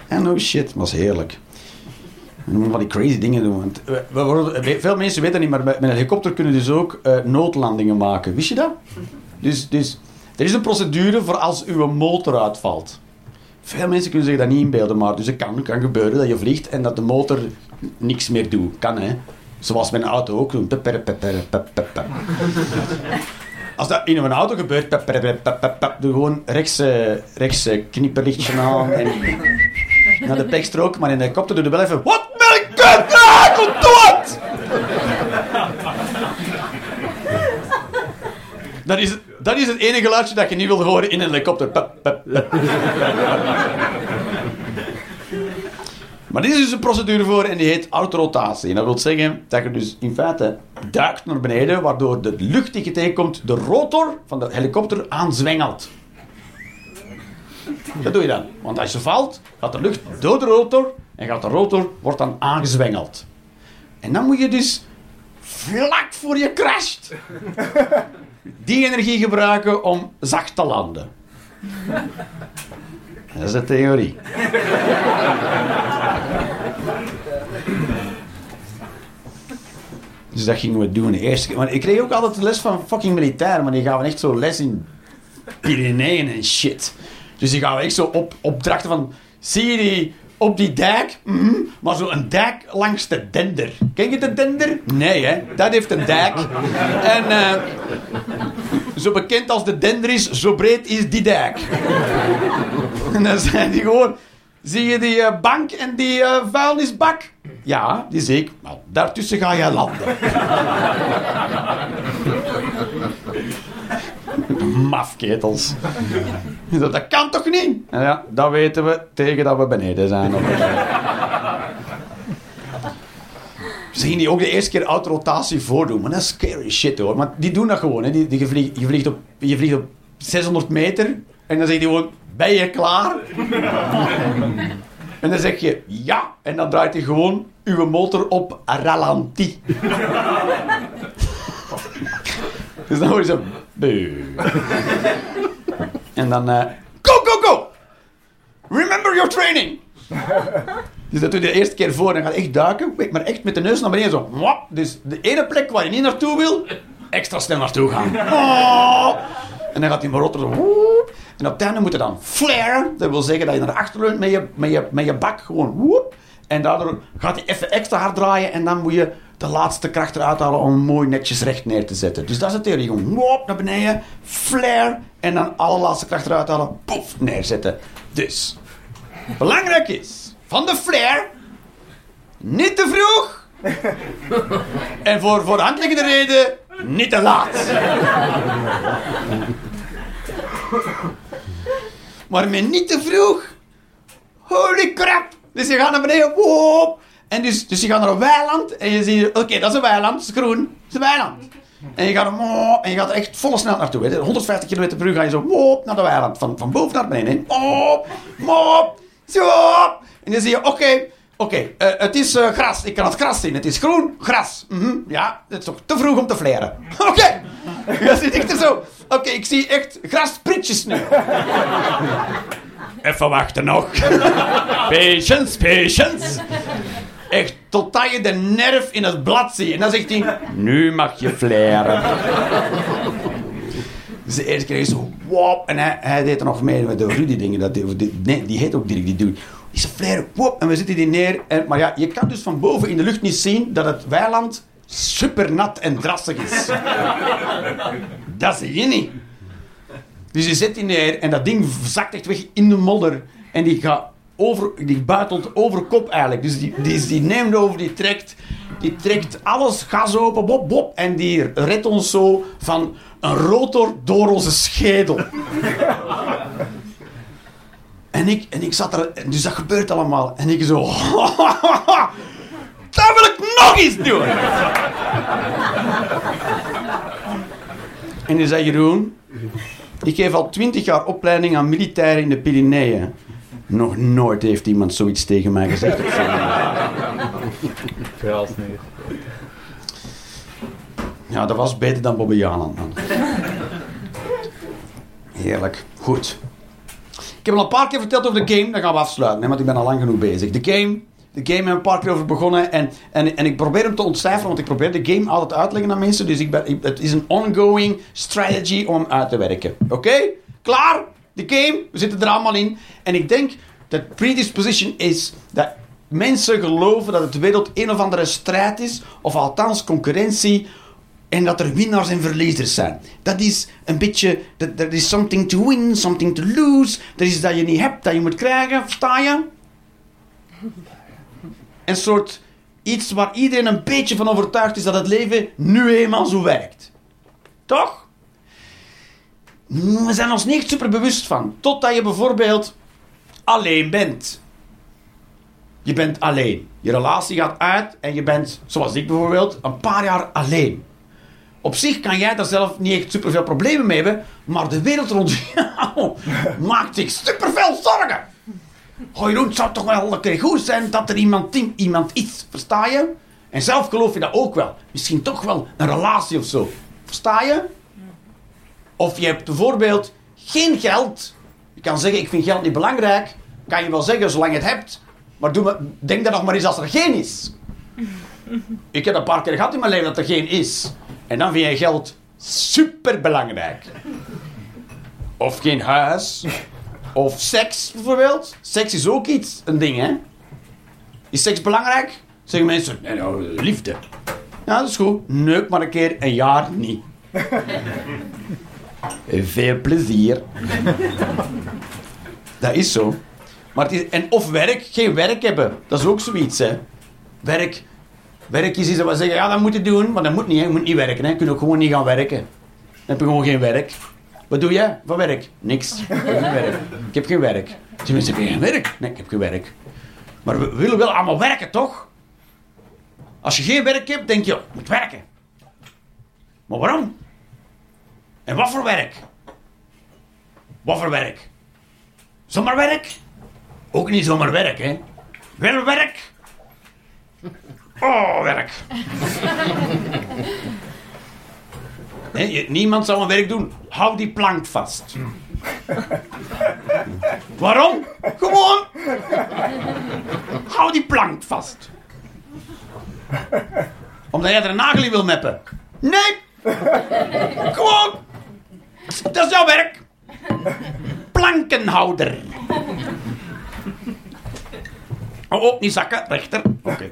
En oh shit, was heerlijk. En van die crazy dingen doen. Want we- veel mensen weten niet, maar met een helikopter kunnen dus ook eh, noodlandingen maken. Wist je dat? Dus, dus er is een procedure voor als uw motor uitvalt. Veel mensen kunnen zich dat niet inbeelden, maar dus het kan, kan gebeuren dat je vliegt en dat de motor niks meer doet. Kan hè. Zoals met een auto ook doen. Als dat in een auto gebeurt, doe gewoon rechts, eh, rechts eh, knipperlichtje aan en naar de pechstrook, maar in de helikopter doe je wel even, wat wat? Dat is, dat is het enige geluidje dat je niet wil horen in een helikopter. Maar dit is dus een procedure voor en die heet autorotatie. En dat wil zeggen dat je dus in feite duikt naar beneden, waardoor de lucht die je tegenkomt de rotor van de helikopter aanzwengelt. Dat doe je dan. Want als je valt, gaat de lucht door de rotor en gaat de rotor wordt dan aangezwengeld. En dan moet je dus vlak voor je crasht [laughs] die energie gebruiken om zacht te landen. Dat is de theorie. Dus dat gingen we doen de eerste keer. Maar ik kreeg ook altijd de les van fucking militair, maar die gaven echt zo les in Pyreneeën en shit. Dus die gaven echt zo op, opdrachten van, zie je die op die dijk? Mhm. Maar zo een dijk langs de dender. Ken je de dender? Nee, hè? Dat heeft een dijk. En eh, zo bekend als de dender is, zo breed is die dijk. En dan zijn die gewoon... Zie je die eh, bank en die eh, vuilnisbak? Ja, die zie ik. Nou, daartussen ga jij landen. [laughs] Mafketels. Dat, kan toch niet? En ja, dat weten we tegen dat we beneden zijn. Ze gingen die ook de eerste keer autorotatie voordoen. Maar dat is scary shit hoor. Maar die doen dat gewoon. Die, die, je, vliegt, je, op, je vliegt op 600 meter. En dan zeg je gewoon, ben je klaar? en dan zeg je, ja. En dan draait hij gewoon uw motor op ralenti. [laughs] dus dan hoor je zo... [laughs] En dan... eh, go, go, go! Remember your training! [laughs] Dus dat doe je de eerste keer voor en gaat echt duiken, maar echt met de neus naar beneden zo. Dus de ene plek waar je niet naartoe wil, extra snel naartoe gaan. Oh. En dan gaat die motor zo. woep. En op het einde moet je dan flare. Dat wil zeggen dat je naar achter leunt met je, met je, met je bak gewoon. woep. En daardoor gaat hij even extra hard draaien en dan moet je de laatste kracht eruit halen om mooi netjes recht neer te zetten. Dus dat is de theorie. Gewoon woep, naar beneden, flare en dan alle laatste kracht eruit halen, poef, neerzetten. Dus, belangrijk is, van de flare, niet te vroeg. [laughs] en voor, voor de hand liggende reden, niet te laat. maar met niet te vroeg. Holy crap. Dus je gaat naar beneden. En dus, dus je gaat naar een weiland. En je ziet, oké, dat is een weiland. Dat is groen. Dat is een weiland. En je gaat, woop, en je gaat echt volle snelheid naartoe. hè. 150 km per uur ga je zo woop, naar de weiland. Van, van boven naar beneden. Woop, woop, zo. En dan zie je, oké, oké, eh, het is eh, gras. Ik kan het gras zien. Het is groen, gras. Mhm, ja, het is toch te vroeg om te flaren. [laughs] Oké. [laughs] Je zit echt zo. Oké, ik zie echt graspritjes nu. Even wachten nog. [laughs] Patience, patience. Echt, totdat je de nerf in het blad ziet. En dan zegt hij, nu mag je flaren. Dus de eerste keer is zo, wop. En hij, deed er nog mee met de Rudy dingen. Dat, die, nee, die heet ook Dirk, die doet. Die ze flaren, wop. En we zitten die neer. En, maar ja, je kan dus van boven in de lucht niet zien dat het weiland super nat en drassig is. dat zie je niet. Dus je zet die neer en dat ding zakt echt weg in de modder. En die gaat over, die buitelt over kop eigenlijk. Dus die, die, neemt over, die trekt, die trekt alles gas open, bop, bop. En die redt ons zo van een rotor door onze schedel. en, ik, en ik zat er, dus dat gebeurt allemaal. En ik zo, [laughs] dat wil ik nog eens doen. en die zei Jeroen, ik geef al twintig jaar opleiding aan militairen in de Pyreneeën. Nog nooit heeft iemand zoiets tegen mij gezegd. [laughs] Verhaal neer. Ja, dat was beter dan Bobby Janan. man. Heerlijk. Goed. Ik heb al een paar keer verteld over de game. Dan gaan we afsluiten, hè, want ik ben al lang genoeg bezig. De game. De game hebben we een paar keer over begonnen. En, en, en ik probeer hem te ontcijferen, want ik probeer de game altijd uit te leggen aan mensen. Dus ik ben, ik- het is een ongoing strategy om uit te werken. Oké? Klaar? De game. We zitten er allemaal in. En ik denk dat predisposition is dat mensen geloven dat het wereld een of andere strijd is. Of althans concurrentie. En dat er winnaars en verliezers zijn. Dat is een beetje... Er is something to win, something to lose. Er is dat je niet hebt, dat je moet krijgen. Versta je? Een soort... Iets waar iedereen een beetje van overtuigd is dat het leven nu eenmaal zo werkt. Toch? We zijn ons niet super bewust van. Totdat je bijvoorbeeld alleen bent. Je bent alleen. Je relatie gaat uit en je bent, zoals ik bijvoorbeeld, een paar jaar alleen. Op zich kan jij daar zelf niet echt superveel problemen mee hebben, maar de wereld rond jou [laughs] maakt zich superveel zorgen. Oh Jeroen, het zou toch wel een keer goed zijn dat er iemand, iemand is, versta je? En zelf geloof je dat ook wel. Misschien toch wel een relatie of zo. Versta je? Of je hebt bijvoorbeeld geen geld. Je kan zeggen, ik vind geld niet belangrijk. Kan je wel zeggen, zolang je het hebt. Maar doe maar, denk dan nog maar eens als er geen is. Ik heb een paar keer gehad in mijn leven dat er geen is. En dan vind je geld super belangrijk. Of geen huis. Of seks bijvoorbeeld. Seks is ook iets, een ding hè. Is seks belangrijk? Zeggen mensen, nou, liefde. Ja, dat is goed. Neuk maar een keer een jaar niet. Veel plezier. dat is zo. Maar en of werk, geen werk hebben. Dat is ook zoiets, hè. Werk. Werk is iets dat we zeggen, ja, dat moet je doen. Maar dat moet niet. Je moet niet werken, hè. Je kunt ook gewoon niet gaan werken. Dan heb je gewoon geen werk. Wat doe jij voor werk? Niks. Ik heb geen werk. Ik heb geen werk. Geen werk. Nee, ik heb geen werk. Maar we willen wel allemaal werken, toch? Als je geen werk hebt, denk je, je moet werken. Maar waarom? En wat voor werk? Wat voor werk? Zomaar werk? Ook niet zomaar werk, hè? Wel werk? Oh, werk. Niemand zou een werk doen. Hou die plank vast. Waarom? Gewoon. Hou die plank vast. Omdat jij er een nagel in wil meppen. Nee. Gewoon. Dat is jouw werk. Plankenhouder. Oh, niet zakken. Rechter. Oké.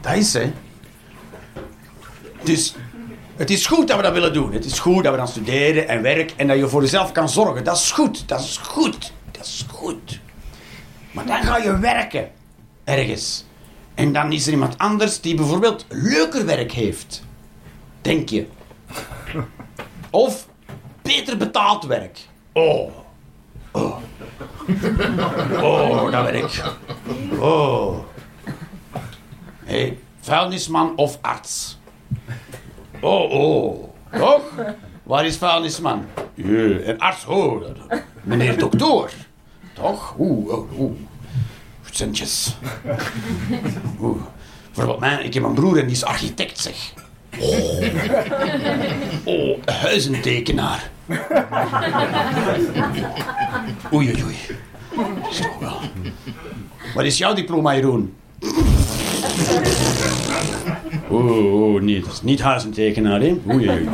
Dat is, hè. Dus het is goed dat we dat willen doen. Het is goed dat we dan studeren en werk en dat je voor jezelf kan zorgen. Dat is goed. Dat is goed. Dat is goed. Maar dan ga je werken. Ergens. En dan is er iemand anders die bijvoorbeeld leuker werk heeft. Denk je. Of beter betaald werk. Oh. Oh. Oh, dat werk. Oh. Hé, hey, vuilnisman of arts? Oh, oh. Toch? Waar is vuilnisman? Ja, en arts, oh. Meneer dokter. Toch? Oeh, oh, oeh. Centjes. Oeh. Bijvoorbeeld, mij, ik heb een broer en die is architect, zeg. Oh, oh huizentekenaar. Oei, oei, oei. Wel. Wat is jouw diploma, Jeroen? Oeh, oeh, nee, dat is niet huizentekenaar, hè? Oei, oei.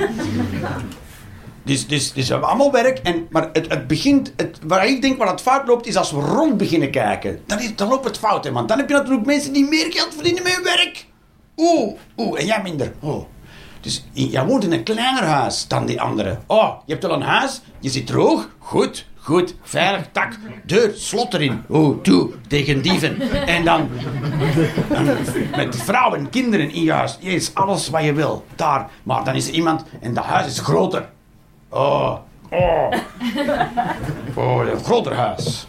Dus, dus, dus we hebben allemaal werk, en, maar het, het begint, het, waar ik denk waar het fout loopt, is als we rond beginnen kijken. Dan, is, dan loopt het fout, hè, want dan heb je natuurlijk mensen die meer geld verdienen met hun werk. Oeh, oeh, en jij minder. Oh. Dus jij woont in een kleiner huis dan die andere. Oh, je hebt wel een huis, je zit droog, goed, goed, veilig, tak, deur, slot erin. Oeh, toe, tegen dieven. En dan, met vrouwen en kinderen in je huis. Je is alles wat je wil, daar. Maar dan is er iemand en dat huis is groter. Oh, oh. Oh, een groter huis.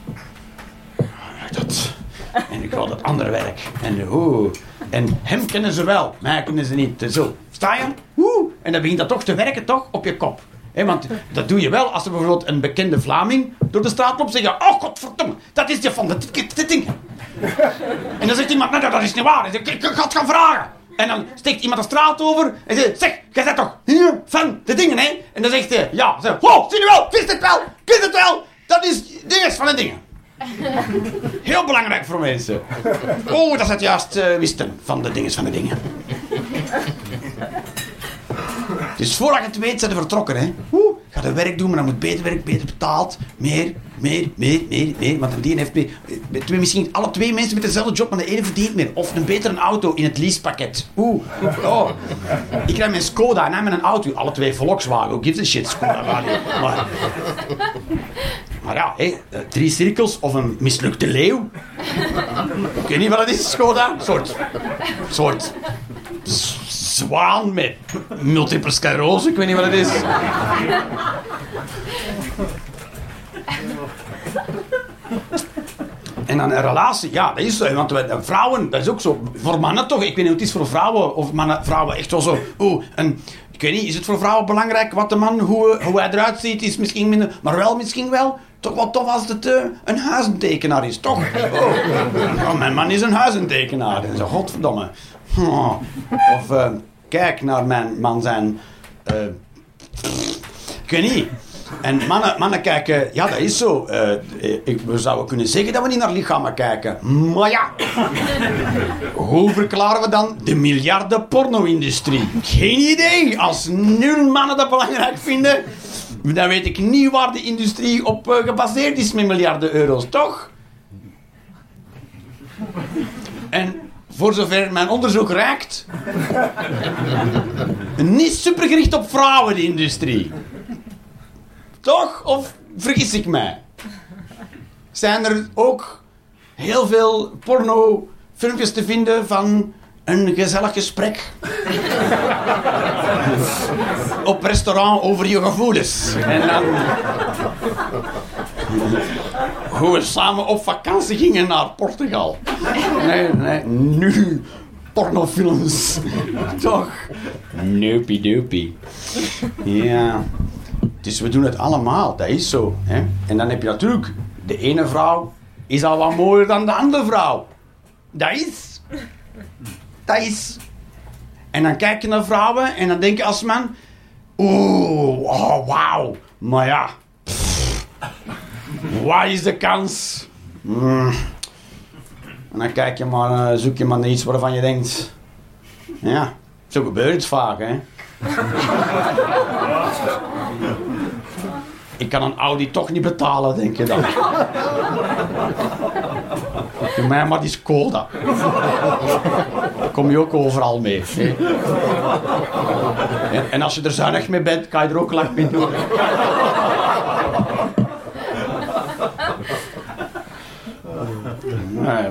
Dat. En ik wil dat andere werk. En, oeh. En hem kennen ze wel, mij kennen ze niet. Zo, sta je? En dan begint dat toch te werken, toch? Op je kop. Hé, want dat doe je wel als er bijvoorbeeld een bekende Vlaming door de straat loopt zeggen: Oh, godverdomme, dat is je van de ding. En dan zegt iemand: Nee, dat is niet waar. Ik, ga het gaan vragen. En dan steekt iemand de straat over en zegt: Zeg, jij bent toch hier van de dingen, hè? En dan zegt hij: Ja, zeg, oh, zie je wel, wist het wel, wist het wel. Dat is dinges van de dingen. [laughs] Heel belangrijk voor mensen. Oh, dat is het juist eh, wisten van de dinges van de dingen. Dus voordat je het weet, zijn we vertrokken. Hè. Oeh, ga je werk doen, maar dan moet beter werk, beter betaald. Meer, meer, meer, meer, meer. Want die heeft meer. eh, twee- Misschien alle twee mensen met dezelfde job, maar de ene verdient meer. Of een betere auto in het leasepakket. Oeh, oh. Ik rijd mijn Skoda en hij met een auto. Alle twee Volkswagen. Gives a shit, Skoda. Maar, maar, ja, hé, eh, drie cirkels of een mislukte leeuw. Ik weet niet wat het is, Skoda. Soort. Soort. s- zwaan met multiple sclerose, ik weet niet wat het is. En dan een relatie, ja, dat is zo. Want we- vrouwen, dat is ook zo. Voor mannen toch, ik weet niet hoe het is voor vrouwen. Of mannen, vrouwen echt wel zo. Oeh, en, ik weet niet, is het voor vrouwen belangrijk wat de man, hoe, hoe hij eruit ziet, is misschien minder. Maar wel, misschien wel. Toch wel tof als het eh, een huizentekenaar is, toch? Oh. [laughs] Oh, mijn man is een huizentekenaar. En zo, godverdomme. Oh. Of eh, kijk naar mijn man zijn. eh, ik weet niet. En mannen, mannen kijken, ja, dat is zo. Ik, we zouden kunnen zeggen dat we niet naar lichamen kijken. Maar ja, hoe verklaren we dan de miljarden porno-industrie? Geen idee. Als nul mannen dat belangrijk vinden, dan weet ik niet waar de industrie op eh, gebaseerd is met miljarden euro's, toch? En voor zover mijn onderzoek reikt, niet supergericht op vrouwen, de industrie. Toch? Of vergis ik mij? Zijn er ook heel veel porno-filmpjes te vinden van een gezellig gesprek? Op restaurant over je gevoelens. En dan... Hoe we samen op vakantie gingen naar Portugal. Nee, nee, nu pornofilms. Toch? Noopie doopie. Ja. Dus we doen het allemaal, dat is zo. Hè? En dan heb je natuurlijk, de ene vrouw is al wat mooier dan de andere vrouw. Dat is. Dat is. En dan kijk je naar vrouwen en dan denk je als man, oeh, oh, wauw. Maar ja, wat is de kans? Mm. En dan kijk je maar, eh, zoek je maar naar iets waarvan je denkt, ja, zo gebeurt het vaak, hè. Ik kan een Audi toch niet betalen, denk je dan. Doe mij maar die Skoda. Daar kom je ook overal mee. hè. En, en als je er zuinig mee bent, kan je er ook lang mee doen. [laughs]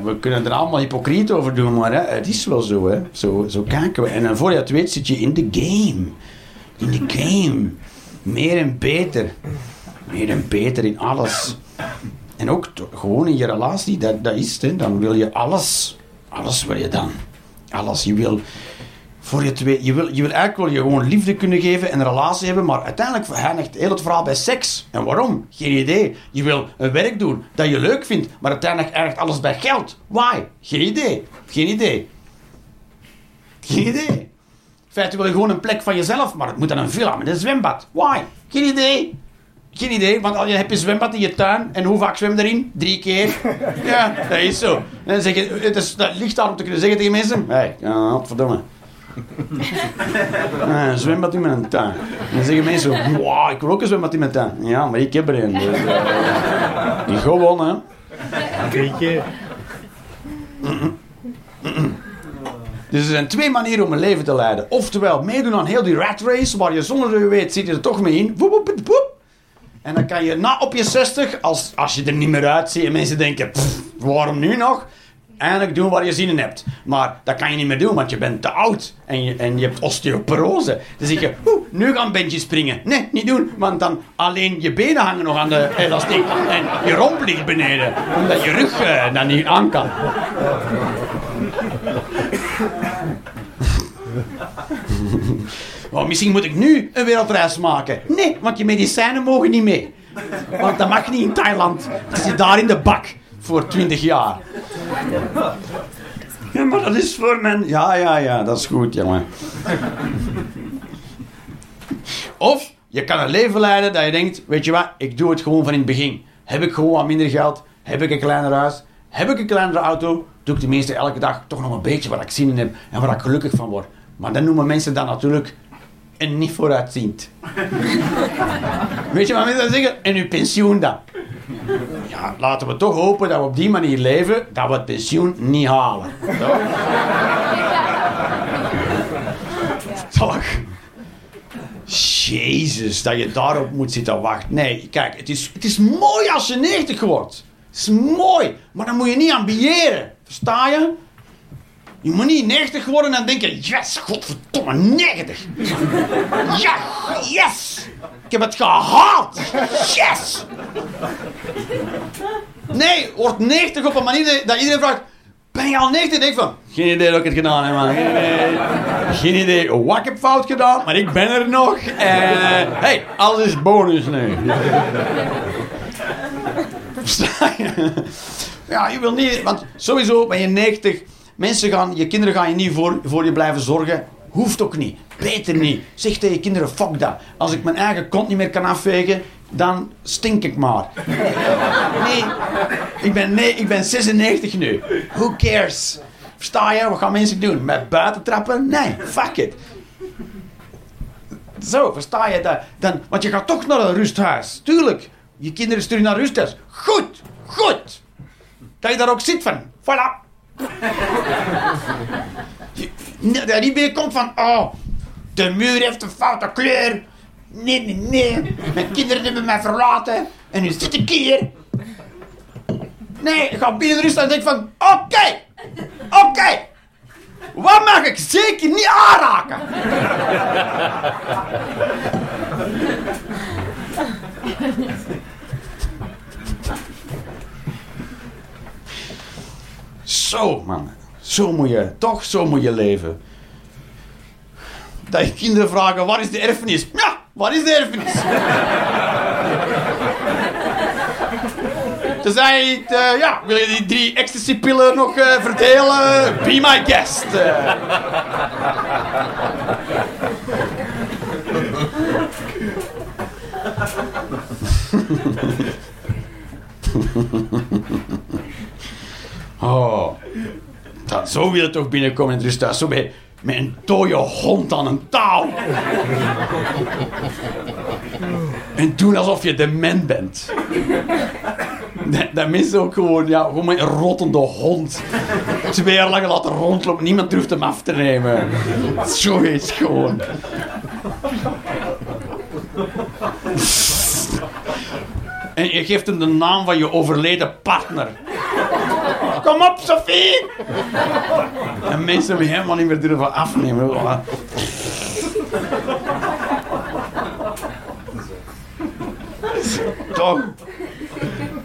We kunnen er allemaal hypocriet over doen, maar hè, het is wel zo, hè. Zo, zo kijken we. En dan voor je het weet zit je in de game. In de game. Meer en beter. Meer en beter in alles. En ook gewoon in je relatie, dat, dat is het. Hè. Dan wil je alles. Alles wil je dan. Alles. Je wil, voor je, het weet, je, wil, je wil eigenlijk wel je gewoon liefde kunnen geven en een relatie hebben, maar uiteindelijk eindigt heel het verhaal bij seks. En waarom? Geen idee. Je wil een werk doen dat je leuk vindt, maar uiteindelijk eindigt alles bij geld. Why? Geen idee. Geen idee. Geen idee. In feite wil je gewoon een plek van jezelf, maar het moet dan een villa met een zwembad. Why? Geen idee. Geen idee, want al je hebt een zwembad in je tuin en hoe vaak zwem je erin? Drie keer. [laughs] Ja, dat is zo. En dan zeg je, het is, dat ligt daar om te kunnen zeggen tegen mensen: hé, hey, ja, verdomme. Ah, [laughs] een zwembad in mijn tuin. En dan zeggen mensen: wow, ik wil ook een zwembad in mijn tuin. Ja, maar ik heb er een. Dus, eh, die gewoon, hè. Drie keer. Dus er zijn twee manieren om een leven te leiden. Oftewel, meedoen aan heel die rat race, waar je zonder dat je weet, zit je er toch mee in. Woep, woep, woep, woep. En dan kan je na op je 60, als, als je er niet meer uitziet en mensen denken, "Pff, waarom nu nog? Eindelijk doen waar je zin in hebt. Maar dat kan je niet meer doen, want je bent te oud. En je, en je hebt osteoporose. Dan zeg je, nu gaan bandje springen. Nee, niet doen, want dan alleen je benen hangen nog aan de elastiek. En je romp ligt beneden, omdat je rug eh, dan niet aan kan. Maar misschien moet ik nu een wereldreis maken. Nee, want je medicijnen mogen niet mee. Want dat mag niet in Thailand. Je zit daar in de bak voor 20 jaar. Ja, maar dat is voor men. Ja, ja, ja, dat is goed, jongen. Of je kan een leven leiden dat je denkt: weet je wat, ik doe het gewoon van in het begin. Heb ik gewoon wat minder geld? Heb ik een kleiner huis? Heb ik een kleinere auto? Doe ik tenminste elke dag toch nog een beetje waar ik zin in heb en waar ik gelukkig van word. Maar dan noemen mensen dat natuurlijk en niet vooruitziend. Weet je wat mensen zeggen? En uw pensioen dan? Ja, laten we toch hopen dat we op die manier leven, dat we het pensioen niet halen. Toch? Toch? Jezus, dat je daarop moet zitten wachten. Nee, kijk, het is, het is mooi als je 90 wordt. Het is mooi, maar dan moet je niet ambiëren. Versta je? Je moet niet 90 worden en denken, yes, godverdomme, 90. Ja, yes. Ik heb het gehaald. Yes. Nee, word 90 op een manier dat iedereen vraagt, ben je al 90? Denk van, geen idee dat ik het gedaan heb, man. Geen idee, wat ik heb fout gedaan, maar ik ben er nog. En, hey, alles is bonus nu. Ja, je wil niet, want sowieso ben je 90. Mensen gaan, je kinderen gaan je niet voor, voor je blijven zorgen. Hoeft ook niet. Beter niet. Zeg tegen je kinderen, fuck dat. Als ik mijn eigen kont niet meer kan afvegen, dan stink ik maar. Nee, ik ben, nee, ik ben 96 nu. Who cares? Versta je? Wat gaan mensen doen? Met buiten trappen? Nee, fuck it. Zo, versta je dat? Dan, want je gaat toch naar een rusthuis. Tuurlijk. Je kinderen sturen naar een rusthuis. Goed, goed. Dat je daar ook zit van. Voilà. Dat niet meer komt van. Oh, de muur heeft een foute kleur. Nee, nee, nee. Mijn kinderen hebben mij verlaten. En nu zit ik hier. Nee, ik ga binnen de rust en denk van... Oké, oké. Wat mag ik zeker niet aanraken? Zo, man. Zo moet je, toch zo moet je leven. Dat je kinderen vragen, waar is de erfenis? Ja, waar is de erfenis? Toen zei hij, eh, ja, wil je die drie ecstasy-pillen nog eh, verdelen? Be my guest. [laughs] Oh, dat, zo wil toch binnenkomen in het rusthuis. Zo bij, een dode hond aan een touw. en doen alsof je dement bent. Dat, mensen ook gewoon, ja, gewoon een rottende hond. Twee jaar lang laten rondlopen. Niemand durft hem af te nemen. Zoiets gewoon. En je geeft hem de naam van je overleden partner. Kom op, Sophie! En mensen hebben helemaal niet meer durven afnemen. Toch?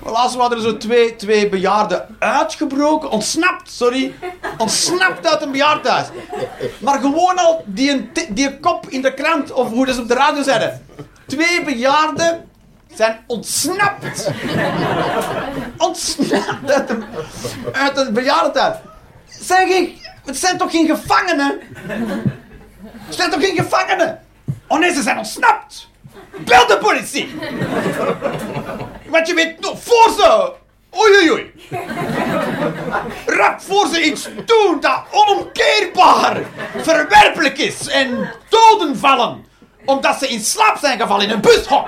Laatst waren er zo twee, twee bejaarden uitgebroken, ontsnapt, sorry. Ontsnapt uit een bejaardhuis. Maar gewoon al die, die kop in de krant, of hoe ze op de radio zeiden. Twee bejaarden zijn ontsnapt. Ontsnapt uit een, uit ik, het zijn toch geen gevangenen? Het zijn toch geen gevangenen? Oh nee, ze zijn ontsnapt. Bel de politie. Want je weet nog, voor ze... Oei, oei, oei. Rap voor ze iets doen dat onomkeerbaar verwerpelijk is en doden vallen. Omdat ze in slaap zijn gevallen in een bushok.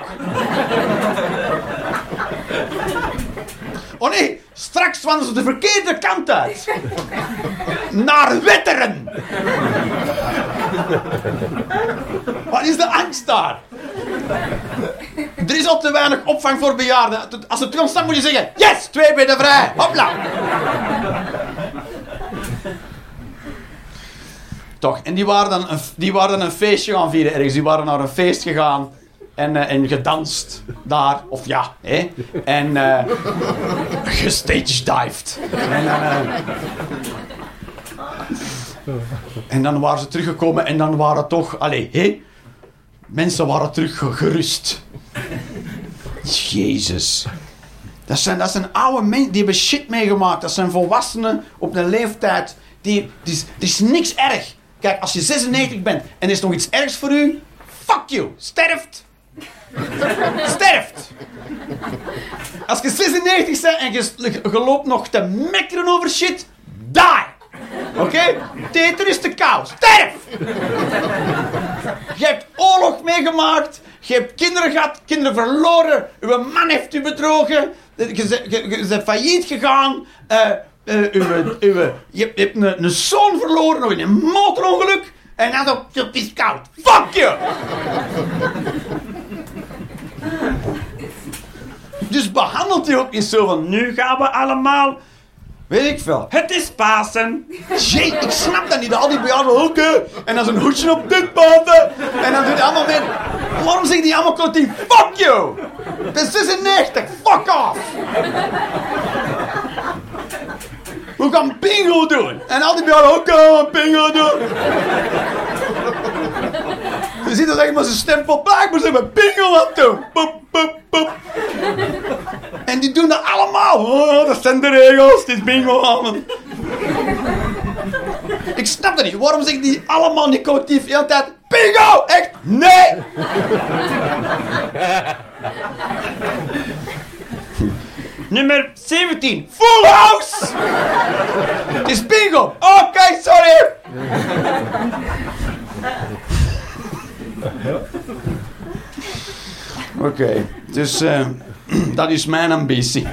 Oh nee, straks wandelen ze de verkeerde kant uit. Naar Wetteren. Wat is de angst daar? Er is al te weinig opvang voor bejaarden. Als het ontstaan moet je zeggen, yes, twee benen vrij. Hopla. Toch, en die waren, dan een, die waren een feestje gaan vieren ergens. Die waren naar een feest gegaan en, eh, en gedanst daar. Of ja, hè. En eh gestagedived. En, dan, eh, en dan waren ze teruggekomen en dan waren toch... Allee, hé. Mensen waren terug ge- gerust. Jezus. Dat zijn, dat zijn oude mensen, die hebben shit meegemaakt. Dat zijn volwassenen op een leeftijd. Die, die, is- is niks erg. Kijk, als je 96 bent en er is nog iets ergs voor u, fuck you. Sterft. Sterft. Als je 96 bent en je, loopt nog te mekkeren over shit, die. Oké? Teter is te kou. Sterf! Je hebt oorlog meegemaakt. Je hebt kinderen gehad, kinderen verloren. Uw man heeft u bedrogen. Je bent- failliet gegaan. Uw, je hebt, een, zoon verloren, nog in een motorongeluk. En dan op is koud. Fuck you! Dus behandelt u ook niet zo van... Nu gaan we allemaal... Weet ik veel. Het is Pasen. Jee, ik snap dat niet. Al die bejaarden, oké. En dan een hoedje op dit paten. En dan doen die allemaal mee. Waarom zeggen die allemaal collectief, fuck you? Het is 96, fuck off. We gaan bingo doen. En al die bejaarden, gaan bingo doen. Je ziet dat echt maar zijn stempel blijkbaar zijn we bingo aan het doen. Boep, boep, boep. En die doen dat allemaal. Oh, dat zijn de regels. Het is bingo aan. Ik snap dat niet. Waarom zeggen die allemaal niet collectief de hele tijd bingo? Echt? Nee! Nummer 17. Full house! Het is bingo. Oké, sorry. [laughs] Oké, dus eh, [clears throat] dat is mijn ambitie.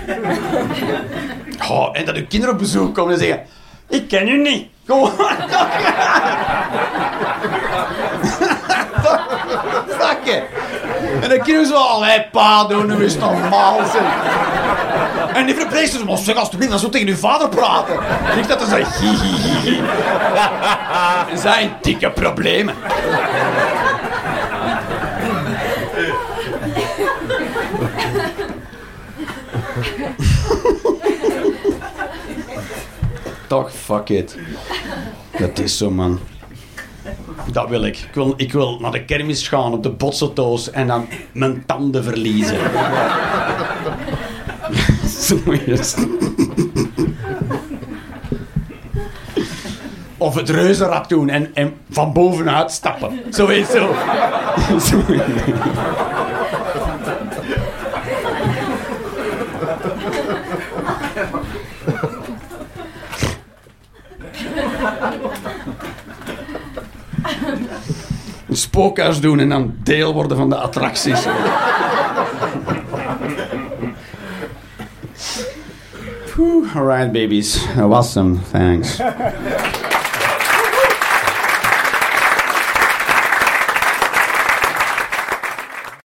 Oh, en dat uw kinderen op bezoek komen en zeggen... Ik ken u niet. Gewoon. [laughs] Zakken. En dan ze wel, allee pa, doen nu is normaal zeg. En die verpleegster zegt, zeg alsjeblieft, dan zo tegen uw vader praten. En ik dat dan zei, hihihi. En [laughs] zijn dikke problemen. Toch, fuck it. Dat is zo, man. Dat wil ik. Ik wil, ik wil naar de kermis gaan op de botseltoos en dan mijn tanden verliezen. [laughs] zo is het. Of het reuzenrad doen en, en van bovenuit stappen. Zo is. [laughs] Een spookhuis doen en dan deel worden van de attracties. Whew, all right, babies. Awesome. Thanks.